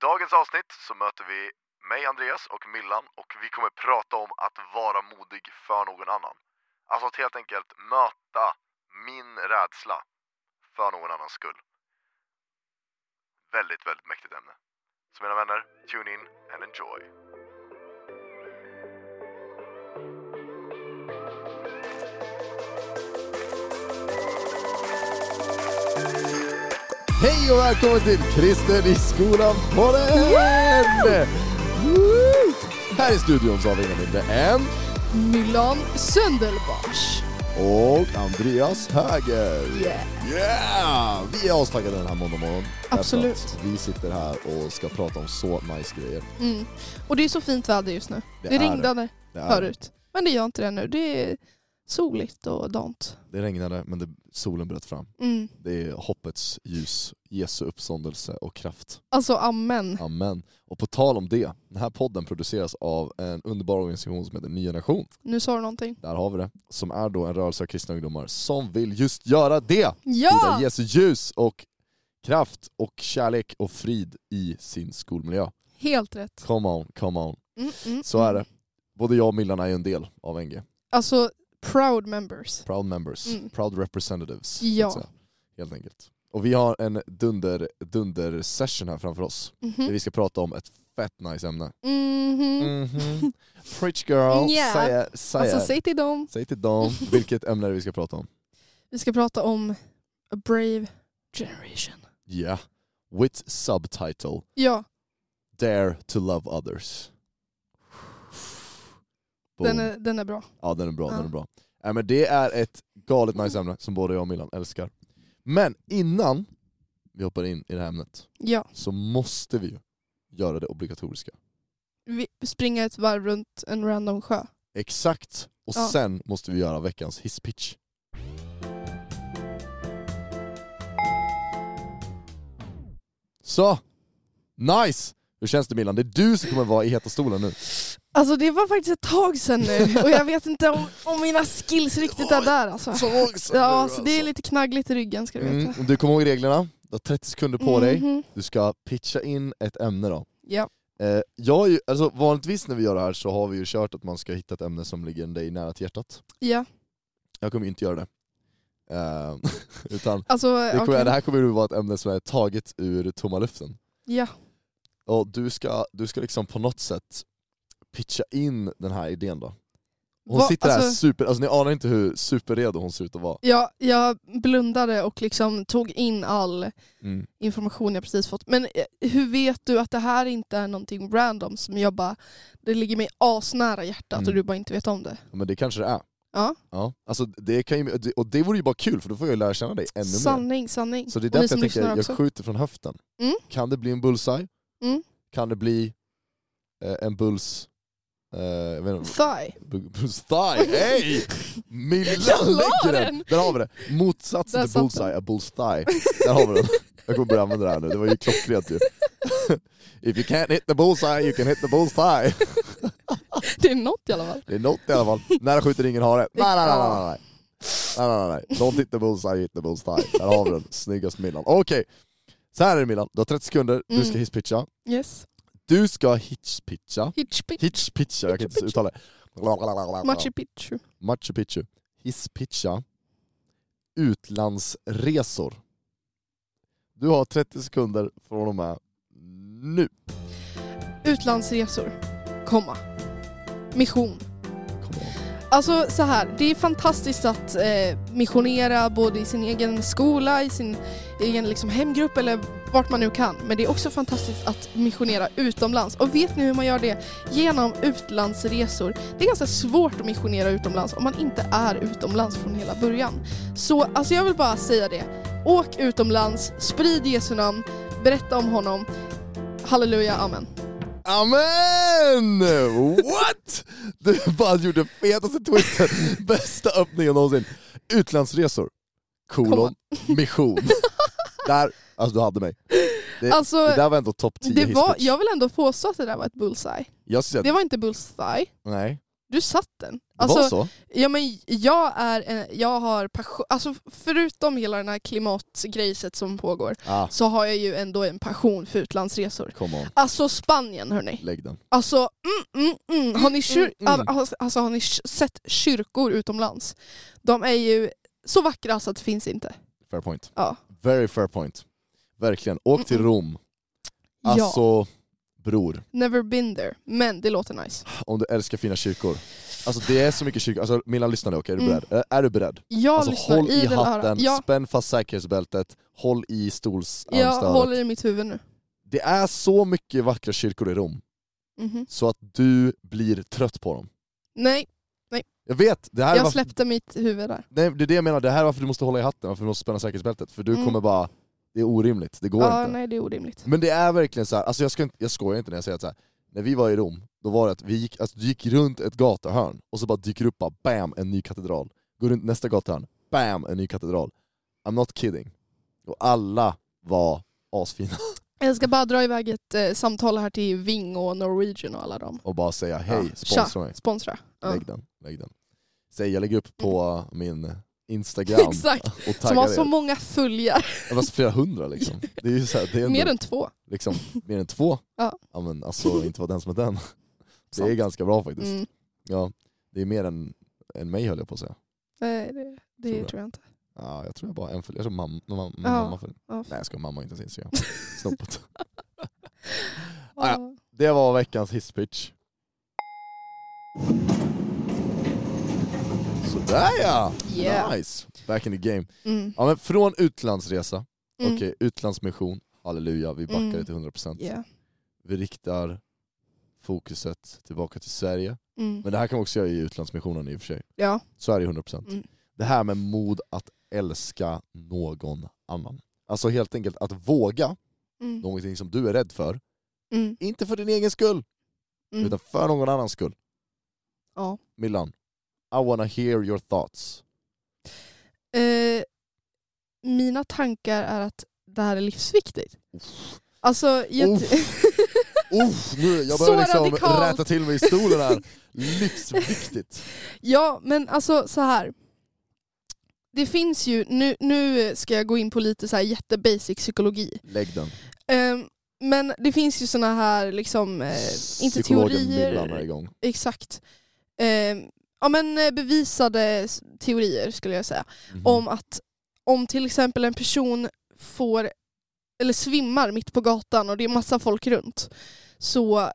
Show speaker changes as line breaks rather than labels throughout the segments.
dagens avsnitt så möter vi mig, Andreas och Millan och vi kommer prata om att vara modig för någon annan. Alltså att helt enkelt möta min rädsla för någon annans skull. Väldigt, väldigt mäktigt ämne. Så mina vänner, tune in and enjoy.
Hej och välkommen till Kristen i skolan podden! Woo! Här i studion så har vi ingen mindre än
Milan Söndelbars.
och Andreas Häger.
Yeah.
Yeah! Vi är astaggade den här måndagmorgonen.
Absolut.
Vi sitter här och ska prata om så nice grejer.
Mm. Och det är så fint väder just nu.
Det
Det,
är,
förut. Men det gör inte det nu. Det är soligt och dant.
det regnade men det, solen bröt fram.
Mm.
Det är hoppets ljus, Jesu uppståndelse och kraft.
Alltså amen.
Amen. Och på tal om det, den här podden produceras av en underbar organisation som heter Ny Generation.
Nu sa du någonting.
Där har vi det. Som är då en rörelse av kristna ungdomar som vill just göra det!
Ja!
Jesu ljus och kraft och kärlek och frid i sin skolmiljö.
Helt rätt.
Come on, come on.
Mm, mm,
Så är
mm.
det. Både jag och Millan är ju en del av NG.
Alltså proud members.
Proud members,
Mm.
proud representatives.
Ja.
säga. Helt enkelt. Och vi har en dunder, dunder session här framför oss. Där
Mhm.
vi ska prata om ett fett nice ämne.
Mhm.
Mhm. Preach girl,
Ja.
säg, säg,
Alltså säg till dem.
säg till dem vilket ämne är det vi ska prata om.
Vi ska prata om a brave generation.
Yeah. With subtitle
Ja,
Dare to love others.
Den är, den är bra.
Ja den är bra,
Ja.
den är bra. Äh, men det är ett galet nice ämne som både jag och Milan älskar. Men innan vi hoppar in i det här ämnet
Ja.
så måste vi ju göra det obligatoriska.
Vi springer ett varv runt en random sjö.
Exakt! Och
Ja.
sen måste vi göra veckans hisspitch. Så! Nice! Hur känns det Milan? Det är du som kommer vara i heta stolen nu.
Alltså det var faktiskt ett tag sedan nu och jag vet inte om, om mina skills riktigt är där alltså. Ja, alltså det är lite knaggligt i ryggen ska du
Mm,
veta.
och du kommer ihåg reglerna, du har 30 sekunder på dig,
Mhm.
du ska pitcha in ett ämne då.
Ja.
Eh, jag ju, alltså vanligtvis när vi gör det här så har vi ju kört att man ska hitta ett ämne som ligger dig nära till hjärtat.
ja,
Jag kommer ju inte göra det. Eh, utan
alltså
det, kommer,
okej.
det här kommer ju vara ett ämne som är taget ur tomma luften.
Ja,
Och du ska, du ska liksom på något sätt pitcha in den här idén då. Hon
Va-
sitter
alltså-
super, alltså ni anar inte hur superredo hon ser ut att vara.
ja, jag blundade och liksom tog in all
Mm.
information jag precis fått. Men eh, hur vet du att det här inte är någonting random som jag bara, det ligger mig asnära hjärtat
Mm.
och du bara inte vet om det?
Ja, Men det kanske det är.
Ja,
Ja. Alltså, det kan ju, och det vore ju bara kul för då får jag ju lära känna dig ännu mer.
sanning, sanning.
Så det är därför jag tänker, jag
också.
skjuter från höften.
Mm.
Kan det bli en bullseye?
Mm.
Kan det bli eh, en bulls... Vet inte,
Thigh.
thigh? Hej! Millan lägger den! Där har vi det! Motsatsen till bullseye är bulls thigh. Där har vi den. Jag kommer börja använda det här nu, det var ju klockrent ju. If you can't hit the bullseye you can hit the bull's thigh.
Det är något i alla fall.
Det är något i alla fall. Nära skjuter ingen hare. Nej, nej, nej, nej, nej. Nej, nej, nej. Don't hit the bullseye, hit the bull's thigh. Där har vi den. Snyggast Milan. Okej, så här är det Milan. Du har 30 sekunder, du ska
Mm.
hisspitcha.
Yes.
Du ska hitchpitcha.
Hitchpitch.
Hitchpitcha, jag kan inte uttala det.
Machu Picchu.
Machu Picchu. Hisspitcha. Utlandsresor. Du har 30 sekunder från och med nu.
Utlandsresor. Komma. Mission. Alltså så här, det är fantastiskt att eh, missionera både i sin egen skola, i sin egen liksom, hemgrupp eller vart man nu kan. Men det är också fantastiskt att missionera utomlands. Och vet ni hur man gör det? Genom utlandsresor. Det är ganska svårt att missionera utomlands om man inte är utomlands från hela början. Så alltså jag vill bara säga det. Åk utomlands, sprid Jesu namn, berätta om honom. Halleluja, amen.
Amen! What? Du bara gjorde fetaste twisten, bästa öppningen någonsin. Utlandsresor, kolon, mission. Där, alltså du hade mig. Det,
Alltså,
det där var ändå topp 10
Det var, jag vill ändå påstå att det där var ett bullseye.
Säga
Det var inte bullseye.
att, nej.
Du satt den. Alltså,
var så?
Ja men jag är, en, jag har passion, alltså förutom hela den här klimatgrejset som pågår
Ah,
så har jag ju ändå en passion för utlandsresor. Alltså Spanien hörni.
Lägg den.
Alltså, mm, mm, mm. Har, ni kyr-
Mm, mm,
Alltså, alltså, har ni sett kyrkor utomlands? De är ju så vackra så att det finns inte.
Fair point.
Ja.
Very fair point. Verkligen. Åk till. Rom.
ja.
Alltså, bror.
Never been there, men det låter nice.
Om du älskar fina kyrkor. Alltså det är så mycket kyrkor. Alltså Milan lyssna nu, okej? Är du
Mm.
beredd? Är, är du beredd?
Jag
Alltså
lyssnar
håll i
öra.
hatten,
Ja,
spänn fast säkerhetsbältet, håll i
jag
stolsarmstödet.
håller i mitt huvud nu.
Det är så mycket vackra kyrkor i Rom,
Mhm.
så att du blir trött på dem.
Nej,
Jag vet, det här är
jag
varför,
släppte mitt huvud där.
nej, det är det jag menar, det här är varför du måste hålla i hatten, varför du måste spänna säkerhetsbältet. För du
Mm.
kommer bara, det är orimligt, det går
Ja,
inte.
nej det är orimligt.
Men det är verkligen så här, alltså jag, ska inte, jag skojar inte när jag säger att så här, när vi var i Rom, då var det att vi gick, alltså, gick runt ett gatuhörn och så bara dyker upp bara, bam, en ny katedral. Går runt nästa gatuhörn, bam, en ny katedral. I'm not kidding. Och alla var asfina.
Jag ska bara dra iväg ett eh, samtal här till Ving och Norwegian och alla dem.
Och bara säga hej,
Ja.
sponsra mig.
Sponsra. Ja.
Lägg den, lägg den. Säg, jag lägger upp på min Instagram
Exakt.
och
Som har så
er.
många följare.
Det var så flera hundra liksom. Det är ju så här, det är ändå,
Mer än två.
liksom, mer än två.
Ja.
ja men alltså inte vara den som är den. Det är ganska bra faktiskt.
Mm.
Ja, det är mer än, än mig höll jag på att säga.
Nej, det, det
Tror jag.
tror jag inte.
Ja, jag tror jag bara en följare. Jag tror mamma, mamma,
Ja.
mamma följer.
Ja.
Nej jag ska mamma inte ens Instagram. Snoppet.
Ja.
Det var veckans hisspitch. Sådär ja!
Yeah.
Nice! Back in the game.
Mm.
Ja men från utlandsresa,
Mm.
okej utlandsmission, halleluja, vi backar
Mm.
det till 100%.
Yeah.
Vi riktar fokuset tillbaka till Sverige.
Mm.
Men det här kan man också göra i utlandsmissionen i och för sig.
Ja.
Så är det 100%.
Mm.
Det här med mod att älska någon annan. Alltså helt enkelt att våga
Mm.
någonting som du är rädd för,
Mm.
inte för din egen skull,
Mm.
utan för någon annans skull.
Ja.
Millan, I wanna hear your thoughts.
Eh, mina tankar är att det här är livsviktigt. Alltså, jag
Uff. Uff, nu, jag behöver liksom
radikalt.
rätta till mig i stolen här. Livsviktigt.
ja, men alltså så här. Det finns ju, nu, nu ska jag gå in på lite så här jättebasic psykologi.
Lägg den.
Ehm, men det finns ju såna här, liksom, eh, inte teorier.
Igång.
Exakt. Ehm, ja men eh, bevisade teorier skulle jag säga.
Mhm.
Om att om till exempel en person får, eller svimmar mitt på gatan och det är massa folk runt, så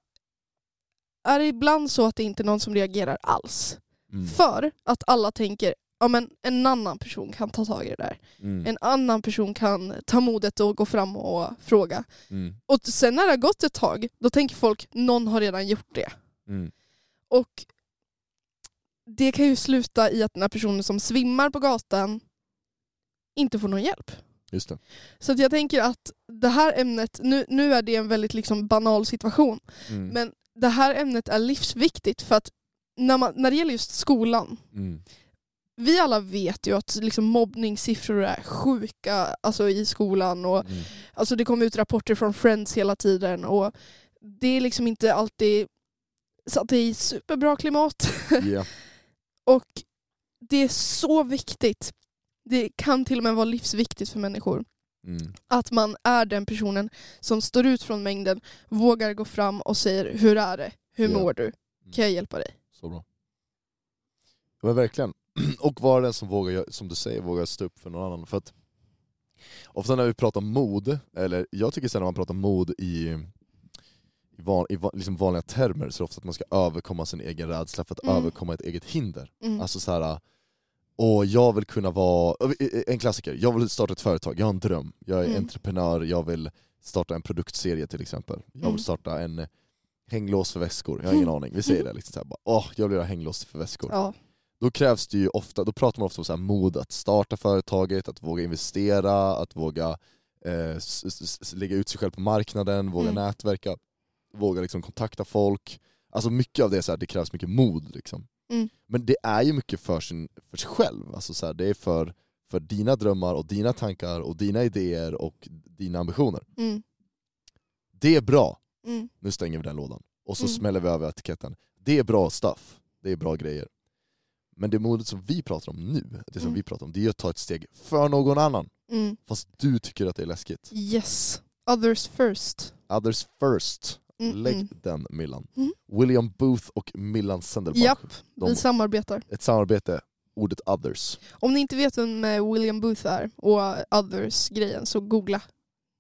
är det ibland så att det inte är någon som reagerar alls.
Mm.
För att alla tänker, ja men en annan person kan ta tag i det där.
Mm.
En annan person kan ta modet och gå fram och fråga.
Mm.
Och sen när det har gått ett tag, då tänker folk, någon har redan gjort det.
Mm.
Och det kan ju sluta i att den här personen som svimmar på gatan inte får någon hjälp.
Just det.
Så jag tänker att det här ämnet, nu, nu är det en väldigt liksom banal situation,
Mm.
men det här ämnet är livsviktigt för att när, man, när det gäller just skolan,
Mm.
vi alla vet ju att liksom mobbningssiffror är sjuka alltså i skolan och
Mm.
alltså det kommer ut rapporter från Friends hela tiden och det är liksom inte alltid så att det är superbra klimat.
Ja.
Och det är så viktigt. Det kan till och med vara livsviktigt för människor.
Mm.
Att man är den personen som står ut från mängden, vågar gå fram och säger hur är det? Hur
Ja.
mår du? Kan jag hjälpa dig?
Så bra. Ja, Men verkligen. Och vara den som vågar, som du säger, vågar stå upp för någon annan. För att ofta när vi pratar mod, eller jag tycker sen när man pratar mod i, i, van, i va- liksom vanliga termer, så är det ofta att man ska överkomma sin egen rädsla för att
Mm.
överkomma ett eget hinder.
Mm.
Alltså så här. Och jag vill kunna vara, en klassiker, jag vill starta ett företag, jag har en dröm, jag är
Mm.
entreprenör, jag vill starta en produktserie till exempel. Jag
Mm.
vill starta en hänglås för väskor, jag har ingen
Mm.
aning. Vi säger det liksom så här, bara, åh, jag vill göra hänglås för väskor.
Ja.
Då krävs det ju ofta, då pratar man ofta om så här mod att starta företaget, att våga investera, att våga eh, lägga ut sig själv på marknaden, våga
Mm.
nätverka, våga liksom kontakta folk. Alltså mycket av det, är så här, det krävs mycket mod. Liksom.
Mm.
Men det är ju mycket för, sin, för sig själv, alltså så här, det är för, för dina drömmar och dina tankar och dina idéer och dina ambitioner.
Mm.
Det är bra,
Mm.
nu stänger vi den lådan. Och så
Mm.
smäller vi över etiketten. Det är bra stuff. det är bra grejer. Men det modet som vi pratar om nu, det som
Mm.
vi pratar om, det är att ta ett steg för någon annan.
Mm.
Fast du tycker att det är läskigt.
Yes. Others first.
Others first.
Mm,
Lägg
mm.
den Millan.
Mm.
William Booth och Millan Sendelbach.
Japp,
De-
vi samarbetar.
Ett samarbete, ordet others.
Om ni inte vet vem eh, William Booth är och others-grejen så googla.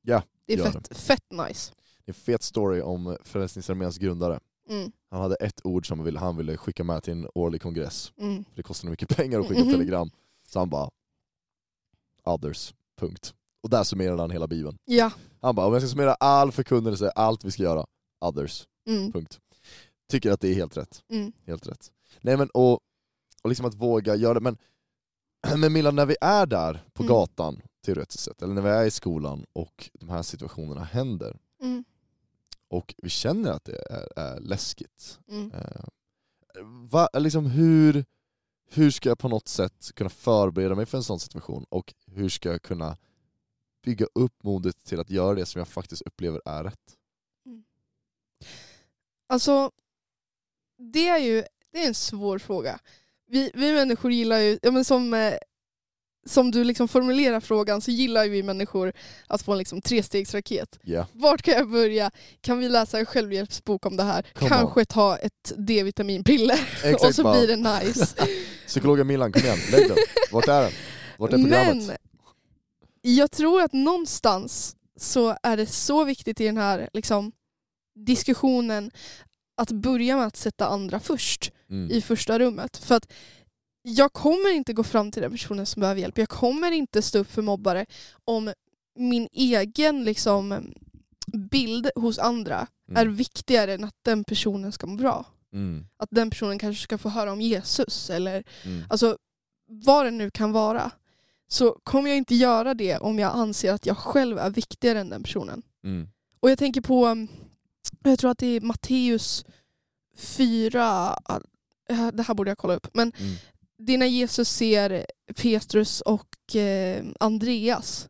Ja,
Det är fett, fett nice.
Det är en fet story om Frälsningsarméns grundare.
Mm.
Han hade ett ord som han ville, han ville skicka med till en årlig kongress.
Mm.
För det kostade mycket pengar att skicka
Mhm.
telegram. Så han bara, others, punkt. Och där summerade han hela bibeln.
Ja.
Han bara, om jag ska summera all förkunnelse, allt vi ska göra, others,
Mm.
punkt. Tycker att det är helt rätt.
Mm.
Helt rätt. Nej men och, och liksom att våga göra det, men, men Milan, när vi är där på
Mm.
gatan, teoretiskt sett, eller när vi är i skolan och de här situationerna händer,
Mm.
och vi känner att det är, är läskigt.
Mm.
Eh, va, liksom hur, hur ska jag på något sätt kunna förbereda mig för en sån situation och hur ska jag kunna bygga upp modet till att göra det som jag faktiskt upplever är rätt?
Alltså, det är ju det är en svår fråga. Vi, vi människor gillar ju, ja, men som, eh, som du liksom formulerar frågan så gillar ju vi människor att få en liksom trestegsraket.
Ja,
Vart kan jag börja? Kan vi läsa en självhjälpsbok om det här?
Come
Kanske ta ett D-vitaminpiller och så
bara.
blir det nice.
Psykologen Milan, kom igen, lägg den. Vart är den? Vart är programmet?
Men jag tror att någonstans så är det så viktigt i den här liksom, diskussionen att börja med att sätta andra först
Mm.
i första rummet. För att jag kommer inte gå fram till den personen som behöver hjälp. Jag kommer inte stå upp för mobbare om min egen liksom, bild hos andra är
Mm.
viktigare än att den personen ska må bra.
Mm.
Att den personen kanske ska få höra om Jesus eller
Mm.
alltså vad det nu kan vara. Så kommer jag inte göra det om jag anser att jag själv är viktigare än den personen.
Mm.
Och jag tänker på, um, jag tror att det är Matteus 4, äh, det här borde jag kolla upp, men
Mm.
det är när Jesus ser Petrus och eh, Andreas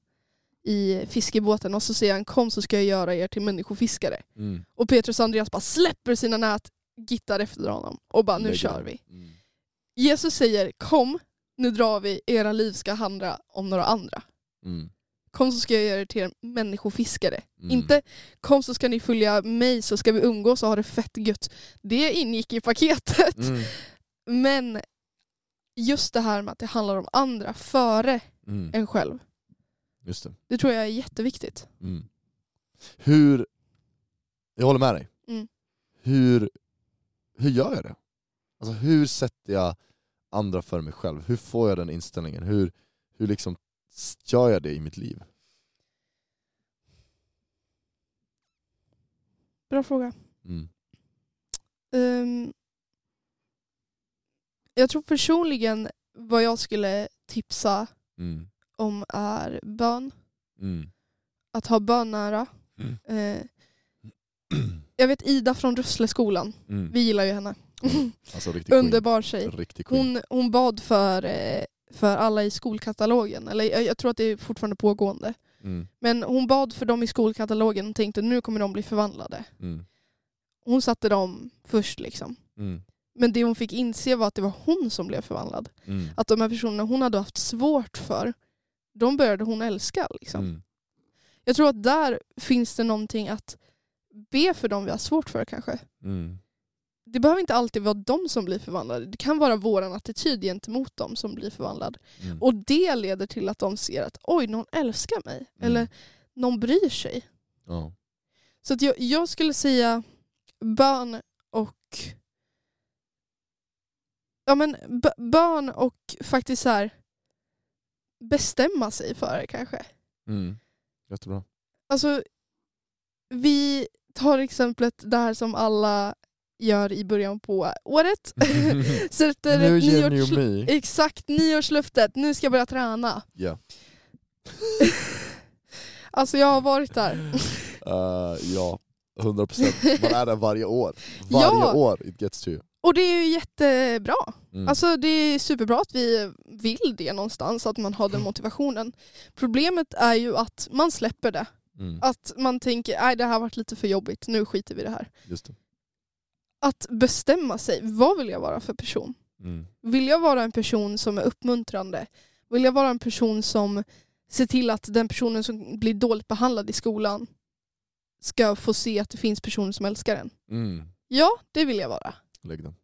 i fiskebåten och så säger han kom så ska jag göra er till människofiskare.
Mm.
Och Petrus och Andreas bara släpper sina nät, gittar efter honom och bara nu
Lägger
kör vi.
Mm.
Jesus säger kom, nu drar vi, era liv ska handla om några andra.
Mm.
Kom så ska jag göra er till människofiskare.
Mm.
Inte kom så ska ni följa mig så ska vi umgås och ha det fett gött. Det ingick i paketet.
Mm.
Men just det här med att det handlar om andra före
Mm.
en själv.
Just det.
Det tror jag är jätteviktigt.
Mm. Hur, jag håller med dig.
Mm.
Hur, hur gör jag det? Alltså hur sätter jag andra för mig själv? Hur får jag den inställningen? Hur, hur liksom gör jag det i mitt liv?
Bra fråga.
Mm.
Ehm, jag tror personligen vad jag skulle tipsa
Mm.
om är bön.
Mm.
Att ha bön nära. Eh, jag vet Ida från Rössleskolan.
Mm.
Vi gillar ju henne.
Alltså.
Underbar tjej. Hon, hon bad för, eh, för alla i skolkatalogen. Eller jag, tror att det är fortfarande pågående.
Mm.
Men hon bad för dem i skolkatalogen och tänkte nu kommer de bli förvandlade.
Mm.
Hon satte dem först liksom.
Mm.
Men det hon fick inse var att det var hon som blev förvandlad.
Mm.
Att de här personerna hon hade haft svårt för, de började hon älska. Liksom.
Mm.
Jag tror att där finns det någonting att be för dem vi har svårt för kanske.
Mm.
Det behöver inte alltid vara de som blir förvandlade. Det kan vara vår attityd gentemot dem som blir förvandlad.
Mm.
Och det leder till att de ser att oj, någon älskar mig.
Mm.
Eller någon bryr sig.
Ja.
Så att jag, jag skulle säga bön och ja, men bön och faktiskt så här bestämma sig för det kanske.
Mm. Jättebra.
Alltså, vi tar exemplet där som alla gör i början på året. Sätter
New year,
nyårs...
new me.
Exakt, nyårslöftet. Nu ska jag börja träna.
Ja.
Alltså jag har varit där.
Uh, ja, 100%. Man är där varje år. Varje
Ja.
år it gets to you.
Och det är ju jättebra.
Mm.
Alltså det är superbra att vi vill det någonstans, att man har den motivationen. Problemet är ju att man släpper det.
mm.
Att man tänker, nej det här varit lite för jobbigt, nu skiter vi i det här.
Just det.
Att bestämma sig. Vad vill jag vara för person?
Mm.
Vill jag vara en person som är uppmuntrande? Vill jag vara en person som ser till att den personen som blir dåligt behandlad i skolan ska få se att det finns personer som älskar en?
Mm.
Ja, det vill jag vara.
Lägg den.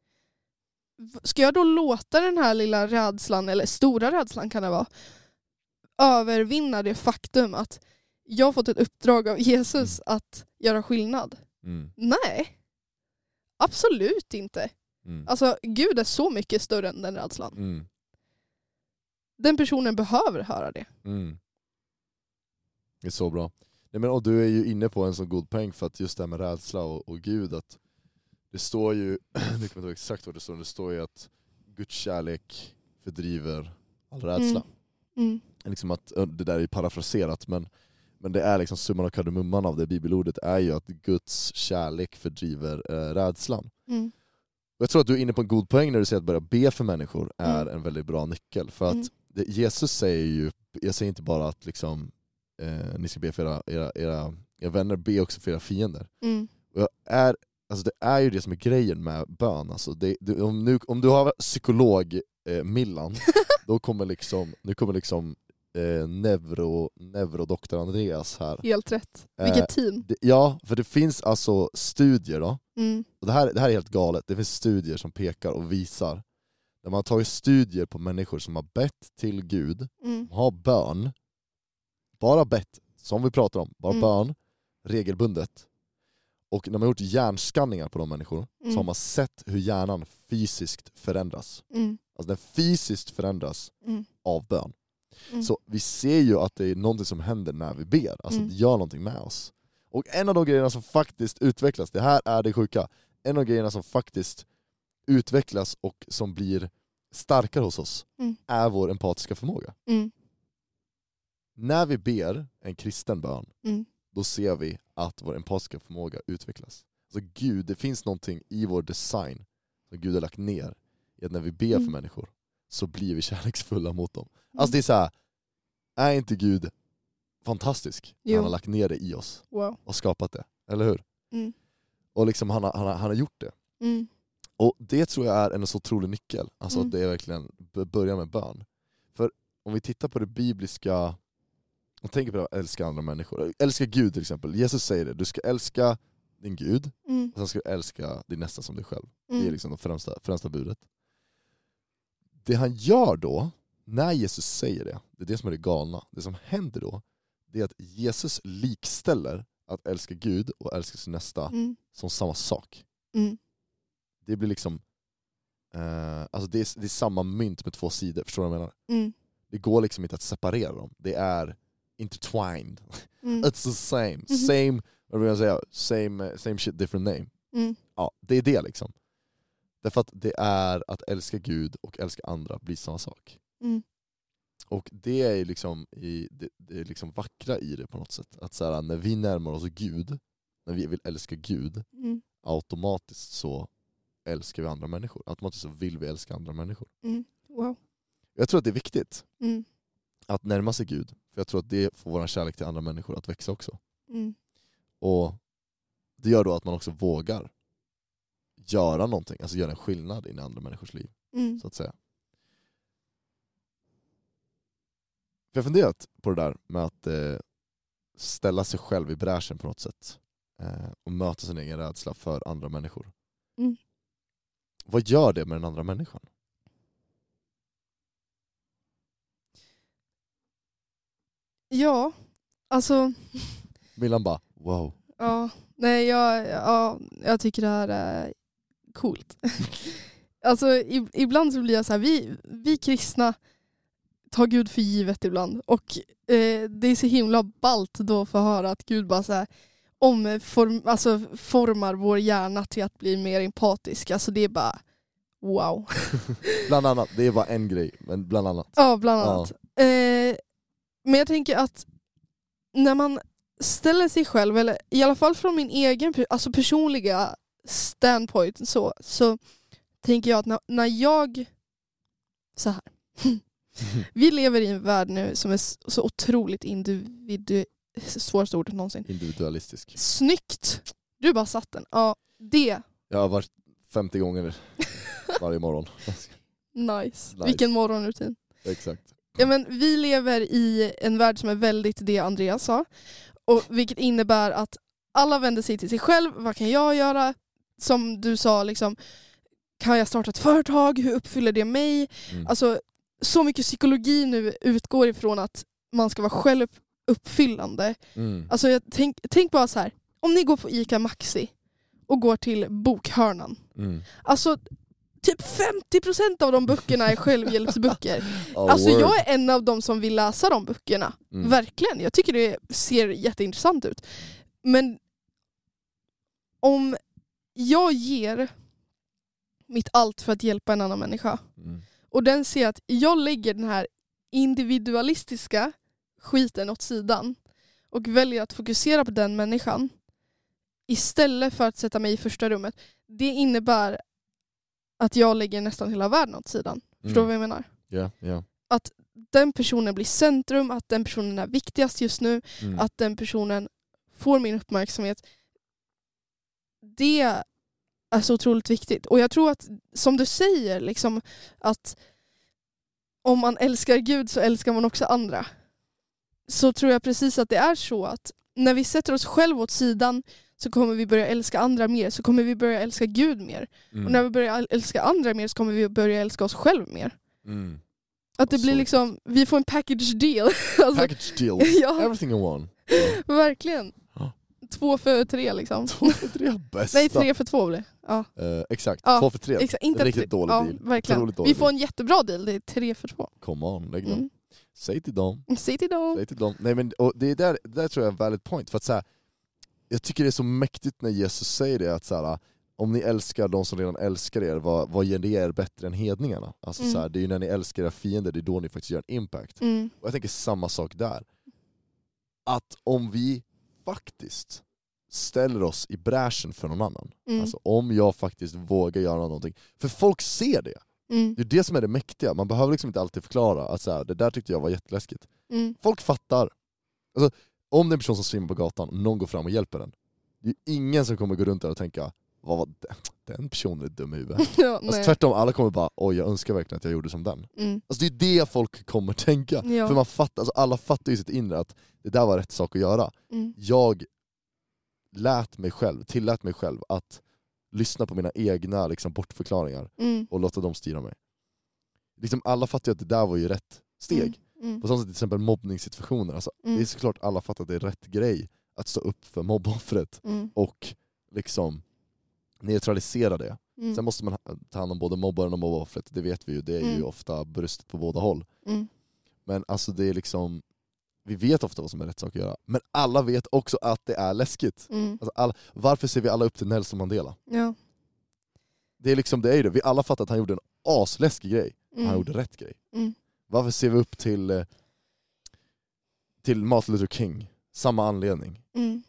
Ska jag då låta den här lilla rädslan, eller stora rädslan kan det vara, övervinna det faktum att jag har fått ett uppdrag av Jesus att göra skillnad?
Mm.
Nej. Absolut inte.
Mm.
Alltså Gud är så mycket större än den rädslan.
Mm.
Den personen behöver höra det.
Mm. Det är så bra. Nej, men, och du är ju inne på en så god poäng för att just det här med rädsla och, och Gud, att det står ju, nu kommer jag inte ihåg exakt vad det står, men det står ju att Guds kärlek fördriver all rädsla.
Mm.
Liksom att, det där är ju parafraserat men, men det är liksom summan av kardemumman av det bibelordet är ju att Guds kärlek fördriver eh, rädslan.
Mm.
Och jag tror att du är inne på en god poäng när du säger att börja be för människor är
Mm.
en väldigt bra nyckel. För att
Mm.
det, Jesus säger ju, jag säger inte bara att liksom, eh, ni ska be för era, era, era, era vänner, be också för era fiender.
Mm.
Och jag är, alltså det är ju det som är grejen med bön. Alltså det, det, om, nu, om du har psykolog eh, Millan, då kommer liksom, nu kommer liksom eh, neuro, neurodoktor Andreas här.
Helt rätt.
Eh,
Vilket team.
Det, ja, för det finns alltså studier då,
Mm.
och det, här, det här är helt galet, det finns studier som pekar och visar, när man har tagit studier på människor som har bett till Gud,
Mm.
har bön, bara bett, som vi pratar om, bara
Mm.
bön, regelbundet. Och när man har gjort hjärnskanningar på de människor så
Mm.
har man sett hur hjärnan fysiskt förändras.
Mm.
Alltså den fysiskt förändras
Mm.
av bön.
Mm.
Så vi ser ju att det är någonting som händer när vi ber, alltså
Mm.
det gör någonting med oss. Och en av de grejerna som faktiskt utvecklas, det här är det sjuka, en av grejerna som faktiskt utvecklas och som blir starkare hos oss
Mm.
är vår empatiska förmåga.
Mm.
När vi ber en kristen bön,
Mm.
då ser vi att vår empatiska förmåga utvecklas. Alltså Gud, det finns någonting i vår design som Gud har lagt ner i att när vi ber för
Mm.
människor så blir vi kärleksfulla mot dem.
Mm.
Alltså det är så här, är inte Gud fantastisk?
Jo.
Han har lagt ner det i oss
Wow.
och skapat det, eller hur?
Mm.
Och liksom han, har, han, har, han har gjort det.
Mm.
Och det tror jag är en så otrolig nyckel, alltså
Mm.
att det är verkligen börja med bön. För om vi tittar på det bibliska, och tänker på det här, att älska andra människor. Älska Gud till exempel, Jesus säger det, du ska älska din Gud,
Mm.
och sen ska du älska din nästa som dig själv. Det
Mm.
är liksom det främsta, främsta budet. Det han gör då, när Jesus säger det, det är det som är det galna. Det som händer då, det är att Jesus likställer att älska Gud och älska sin nästa
Mm.
som samma sak.
Mm.
Det blir liksom, eh, alltså det är, det är samma mynt med två sidor, förstår du vad jag menar?
Mm.
Det går liksom inte att separera dem, det är intertwined.
Mm.
It's the same,
Mhm.
same, vad vill jag säga, same, eh, same shit different name.
Mm.
Ja, det är det liksom. Därför att det är att älska Gud och älska andra blir samma sak.
Mm.
Och det är liksom, i, det, det är liksom vackra i det på något sätt. Att så här, när vi närmar oss Gud, när vi vill älska Gud,
Mm.
automatiskt så älskar vi andra människor. Automatiskt så vill vi älska andra människor.
Mm. Wow.
Jag tror att det är viktigt
Mm.
att närma sig Gud, för jag tror att det får vår kärlek till andra människor att växa också.
Mm.
Och det gör då att man också vågar göra någonting, alltså göra en skillnad i andra människors liv.
Mm.
så att säga. För jag har funderat på det där med att eh, ställa sig själv i bräschen på något sätt. Eh, och möta sin egen rädsla för andra människor.
Mm.
Vad gör det med den andra människan?
Ja, alltså
Millan bara wow.
Ja, nej jag, ja, jag tycker det här är coolt. alltså i, ibland så blir jag så här, vi, vi kristna tar Gud för givet ibland och eh, det är så himla ballt då att få höra att Gud bara så här, omform, alltså formar vår hjärna till att bli mer empatisk. Alltså det är bara wow.
Bland annat, det är bara en grej, men bland annat.
Ja, bland
Ja.
annat. Eh, men jag tänker att när man ställer sig själv, eller i alla fall från min egen alltså personliga standpoint, så, så tänker jag att när, när jag... Så här. Vi lever i en värld nu som är så otroligt individu... Svåraste ordet någonsin.
Individualistisk.
Snyggt! Du bara satt den. Ja, det.
Jag har varit 50 gånger varje morgon.
Nice.
Nice.
Vilken morgonrutin.
Exakt.
Ja, men vi lever i en värld som är väldigt det Andreas sa. Och vilket innebär att alla vänder sig till sig själv. Vad kan jag göra? Som du sa, liksom, kan jag starta ett företag? Hur uppfyller det mig?
Mm.
Alltså, så mycket psykologi nu utgår ifrån att man ska vara självuppfyllande.
Mm.
Alltså, jag tänk, tänk bara så här. om ni går på ICA Maxi och går till bokhörnan.
Mm.
Alltså, typ 50% av de böckerna är självhjälpsböcker.
Oh,
Alltså
word.
jag är en av de som vill läsa de böckerna.
Mm.
Verkligen. Jag tycker det ser jätteintressant ut. Men om jag ger mitt allt för att hjälpa en annan människa
Mm.
och den ser att jag lägger den här individualistiska skiten åt sidan och väljer att fokusera på den människan istället för att sätta mig i första rummet. Det innebär att jag lägger nästan hela världen åt sidan. Förstår du vad jag menar?
Ja, ja.
den personen blir centrum, att den personen är viktigast just nu,
Mm.
att den personen får min uppmärksamhet. Det är så otroligt viktigt. Och jag tror att, som du säger, liksom, att om man älskar Gud så älskar man också andra. Så tror jag precis att det är så att när vi sätter oss själva åt sidan så kommer vi börja älska andra mer, så kommer vi börja älska Gud mer.
Mm.
Och när vi börjar älska andra mer så kommer vi börja älska oss själva mer.
Mm.
Att det blir liksom, vi får en package deal. alltså,
Package deal,
ja,
everything in one. Ja.
verkligen. Två för tre liksom.
Två för tre bästa.
Nej, tre för två blir. Ja,
Eh, exakt,
Ja,
två för tre.
exakt. Inte
Riktigt dålig
ja,
deal.
Verkligen.
Otroligt dålig
Vi får en jättebra deal, det är tre för två.
Come on, lägg dem.
Mm.
Säg till dem.
Säg till dem.
Säg till dem. Nej, men, och det, är där, det där tror jag är en valid point, för att så här, jag tycker det är så mäktigt när Jesus säger det, att så här, om ni älskar de som redan älskar er, vad, vad ger det er bättre än hedningarna? Alltså,
Mm.
så här, det är ju när ni älskar era fiender, det är då ni faktiskt gör en impact.
Mm.
Och jag tänker samma sak där. Att om vi faktiskt ställer oss i bräschen för någon annan,
Mm.
alltså om jag faktiskt vågar göra någonting, för folk ser det.
Mm.
Det är det som är det mäktiga, man behöver liksom inte alltid förklara att så här, det där tyckte jag var jätteläskigt.
Mm.
Folk fattar. Alltså, om det är en person som svimmar på gatan och någon går fram och hjälper den, det är ingen som kommer gå runt där och tänka vad var det? Den personen är dum i huvudet.
Ja,
Alltså, tvärtom, alla kommer bara oj jag önskar verkligen att jag gjorde som den.
Mm.
Alltså, det är det folk kommer tänka.
Ja.
För man fattar, alltså, alla fattar i sitt inre att det där var rätt sak att göra.
Mm.
Jag lät mig själv, tillät mig själv att lyssna på mina egna liksom, bortförklaringar
Mm.
och låta dem styra mig. Liksom, alla fattar ju att det där var ju rätt steg.
Mm.
På samma sätt till exempel mobbningssituationer, alltså, det är
Mm.
såklart alla fattar att det är rätt grej att stå upp för mobboffret
Mm.
och liksom neutralisera det.
Mm.
Sen måste man ta hand om både mobbaren och mobboffret, det vet vi ju, det är ju
Mm.
ofta brustet på båda håll.
Mm.
Men alltså det är liksom, vi vet ofta vad som är rätt sak att göra, men alla vet också att det är läskigt.
Mm.
Alltså alla, varför ser vi alla upp till Nelson Mandela?
Ja.
Det är liksom, det är ju det, vi alla fattar att han gjorde en asläskig grej,
Mm.
han gjorde rätt grej.
Mm.
Varför ser vi upp till, eh, till Martin Luther King? Samma anledning.
Mm.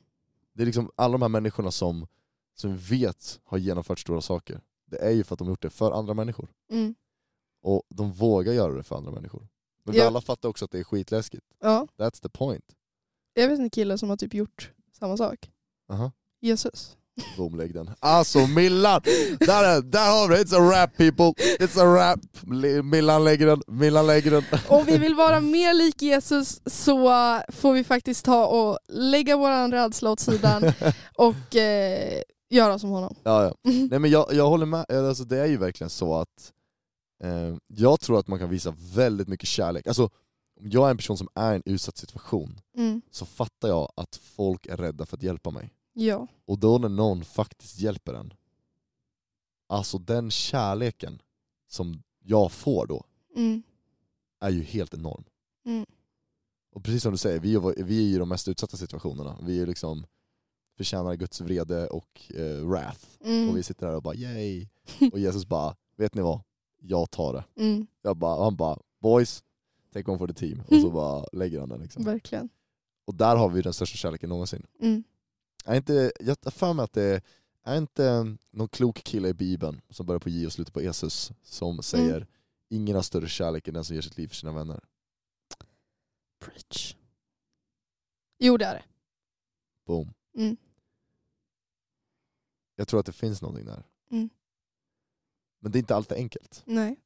Det är liksom alla de här människorna som, som vi vet har genomfört stora saker. Det är ju för att de har gjort det för andra människor.
Mm.
Och de vågar göra det för andra människor. Men vi
Ja.
alla fattar också att det är skitläskigt.
ja.
That's the point.
Jag vet en kille som har typ gjort samma sak.
Aha.
Jesus.
Boom, lägg den. Alltså Millan! Där, är, där har vi det, it's a rap people! It's a rap! Millan lägger den, Millan lägger den.
Om vi vill vara mer lik Jesus så får vi faktiskt ta och lägga våran rädsla åt sidan och eh, göra som honom.
Ja, ja. Nej men jag, jag håller med, alltså, det är ju verkligen så att eh, jag tror att man kan visa väldigt mycket kärlek. Alltså, om jag är en person som är i en utsatt situation
Mm.
så fattar jag att folk är rädda för att hjälpa mig.
Ja.
Och då när någon faktiskt hjälper en, alltså den kärleken som jag får då
Mm.
är ju helt enorm.
Mm.
Och precis som du säger, vi är, vi är i de mest utsatta situationerna. Vi är liksom förtjänar Guds vrede och eh, wrath.
Mm.
Och vi sitter där och bara yay. Och Jesus bara, vet ni vad? Jag tar det.
Mm.
Jag bara, han bara, boys, take on for the team. Och så bara lägger han den liksom.
Verkligen.
Och där har vi den största kärleken någonsin.
Mm.
Är inte, jag har för mig att det är inte någon klok kille i bibeln som börjar på J och slutar på Jesus som säger ingen har större kärlek än den som ger sitt liv för sina vänner.
Preach. Jo det är det.
Boom.
Mm.
Jag tror att det finns någonting där.
Mm.
Men det är inte alltid enkelt.
Nej.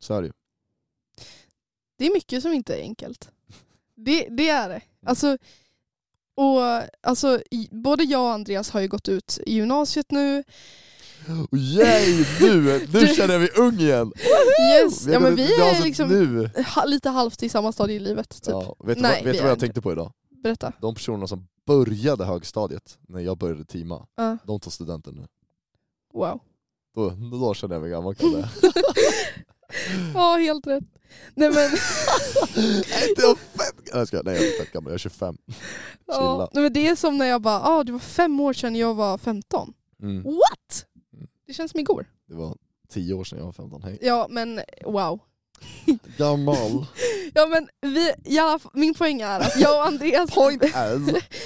Så är det ju.
Det är mycket som inte är enkelt. Det, det är det. Alltså, och, alltså, både jag och Andreas har ju gått ut i gymnasiet nu.
Och Yay! Nu, nu känner jag mig ung igen!
Yes.
har
Ja, men vi är liksom
nu.
lite halvt i samma stadie i livet. Typ.
Ja, vet du
Nej,
vad, vet
vi
vad jag
inte.
tänkte på idag?
Berätta.
De personerna som började högstadiet när jag började teama,
Ja.
de tar studenten nu.
Wow.
Då, då känner jag mig gammal jag säga.
Ja, helt rätt. Nej men,
var fett Nej, jag jag är fett gammal, jag är 25.
ja, nej, men det är som när jag bara, ah, det var fem år sedan jag var 15.
Mm.
What?
Mm.
Det känns som igår.
Det var 10 år sedan jag var 15, hej.
Ja men wow.
Gammal.
Ja men vi, ja, min poäng är att jag och Andreas,
Point is,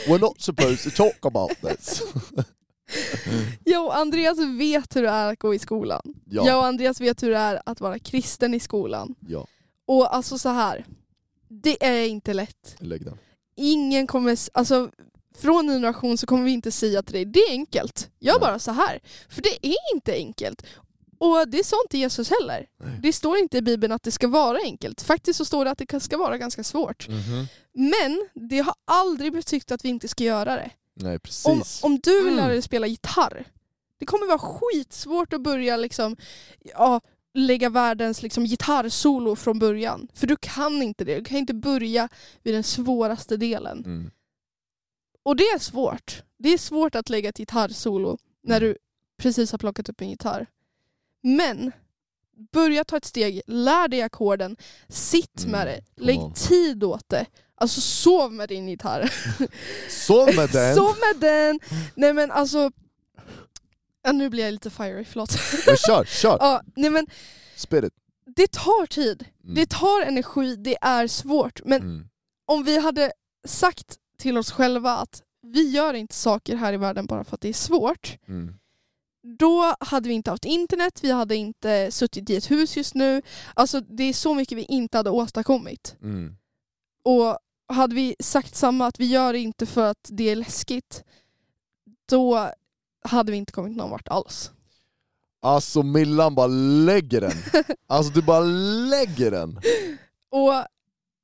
we're not supposed to talk about this.
jag och Andreas vet hur det är att gå i skolan.
Ja,
Jag och Andreas vet hur det är att vara kristen i skolan.
ja,
Och alltså så här. det är inte lätt.
lägg den.
Ingen kommer, alltså från generation så kommer vi inte säga till dig, det är enkelt. Gör bara så här. För det är inte enkelt. Och det sa inte Jesus heller.
Nej.
Det står inte i Bibeln att det ska vara enkelt. Faktiskt så står det att det ska vara ganska svårt.
Mhm.
Men det har aldrig betytt att vi inte ska göra det.
Nej
Om,
precis.
om du vill
Mm.
lära dig spela gitarr, det kommer vara skitsvårt att börja liksom, ja, lägga världens liksom, gitarrsolo från början. För du kan inte det. Du kan inte börja vid den svåraste delen.
Mm.
Och det är svårt. Det är svårt att lägga ett gitarrsolo när du precis har plockat upp en gitarr. Men börja ta ett steg, lär dig ackorden, sitt
Mm,
med det, lägg tid åt det. Alltså sov med din gitarr.
Så med den!
Sov med den! Nej men alltså... Ja, nu blir jag lite fiery, förlåt.
Men kör, kör!
Ja, nej men
Spit it!
det tar tid.
Mm.
Det tar energi, det är svårt. Men
Mm.
om vi hade sagt till oss själva att vi gör inte saker här i världen bara för att det är svårt.
Mm.
Då hade vi inte haft internet, vi hade inte suttit i ett hus just nu. Alltså det är så mycket vi inte hade åstadkommit.
Mm.
Och hade vi sagt samma, att vi gör det inte för att det är läskigt, då hade vi inte kommit någon vart alls.
Alltså Millan bara lägger den! Alltså du bara lägger den!
Och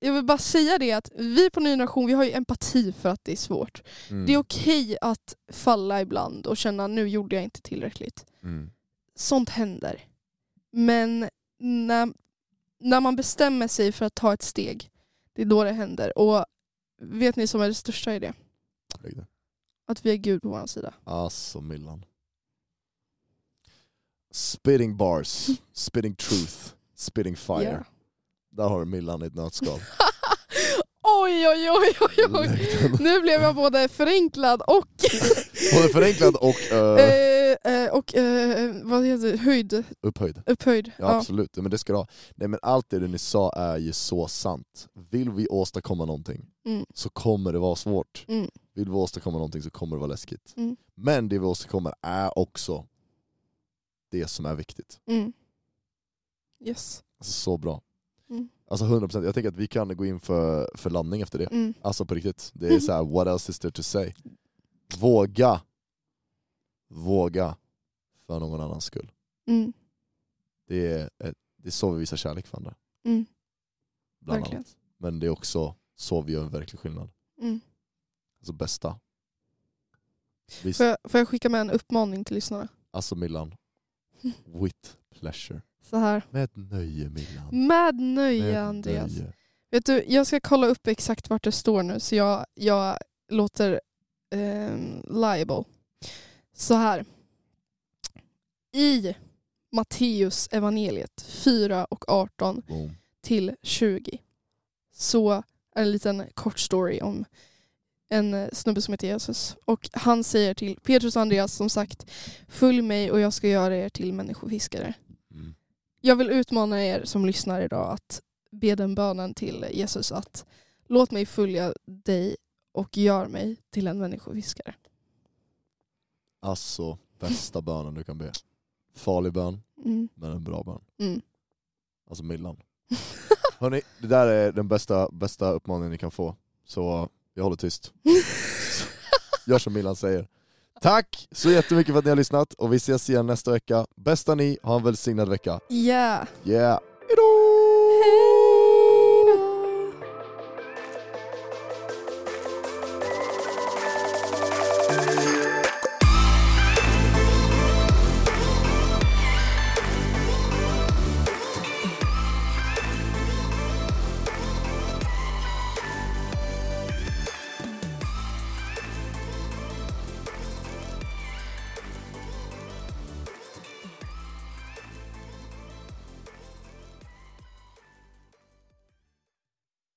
jag vill bara säga det att vi på Ny Generation, vi har ju empati för att det är svårt.
Mm.
Det är okej att falla ibland och känna nu gjorde jag inte tillräckligt.
Mm.
Sånt händer. Men när, när man bestämmer sig för att ta ett steg, det är då det händer. Och vet ni som är det största i det? Att vi är Gud på vår sida.
Alltså Millan. Spitting bars, spitting truth, spitting fire.
Ja.
Där har du Millan i ett nötskal.
Oj, oj, oj, oj, oj. Nu blev jag både förenklad och,
Både förenklad och uh,
eh, eh, och eh, vad heter det? höjd,
upphöjd.
upphöjd.
Ja,
Ja.
absolut, men det ska du ha. Nej men allt det ni sa är ju så sant. Vill vi åstadkomma någonting
Mm.
så kommer det vara svårt.
Mm.
Vill vi åstadkomma någonting så kommer det vara läskigt.
Mm.
Men det vi åstadkommer är också det som är viktigt.
Mm. Yes.
Alltså så bra. Alltså 100%, jag tänker att vi kan gå in för, för landning efter det.
Mm.
Alltså på riktigt, det är så här: what else is there to say? Våga, våga för någon annans skull.
Mm.
Det är, ett, det är så vi visar kärlek för andra.
Mm.
Bland
Verkligen.
annat. Men det är också så vi gör en verklig skillnad.
Mm.
Alltså bästa.
Får, jag, får jag skicka med en uppmaning till lyssnarna?
alltså Millan. With pleasure.
Så här.
Med nöje Millan.
Med nöje
Med
Andreas.
nöje.
Vet du, jag ska kolla upp exakt vart det står nu så jag, jag låter eh, liable. Så här. I Matteus evangeliet 4 och 18
Boom.
till 20 så är det en liten kort story om en eh, snubbe som heter Jesus. Och han säger till Petrus och Andreas som sagt Följ mig och jag ska göra er till människofiskare. Jag vill utmana er som lyssnar idag att be den bönen till Jesus att låt mig följa dig och gör mig till en människofiskare.
Alltså bästa bönen du kan be. Farlig bön,
Mm.
men en bra bön.
Mm.
Alltså Millan. Hörni, det där är den bästa, bästa uppmaningen ni kan få. Så jag håller tyst. Gör som Millan säger. Tack så jättemycket för att ni har lyssnat och vi ses igen nästa vecka. Bästa ni, ha en välsignad vecka.
Yeah.
Yeah, hejdå!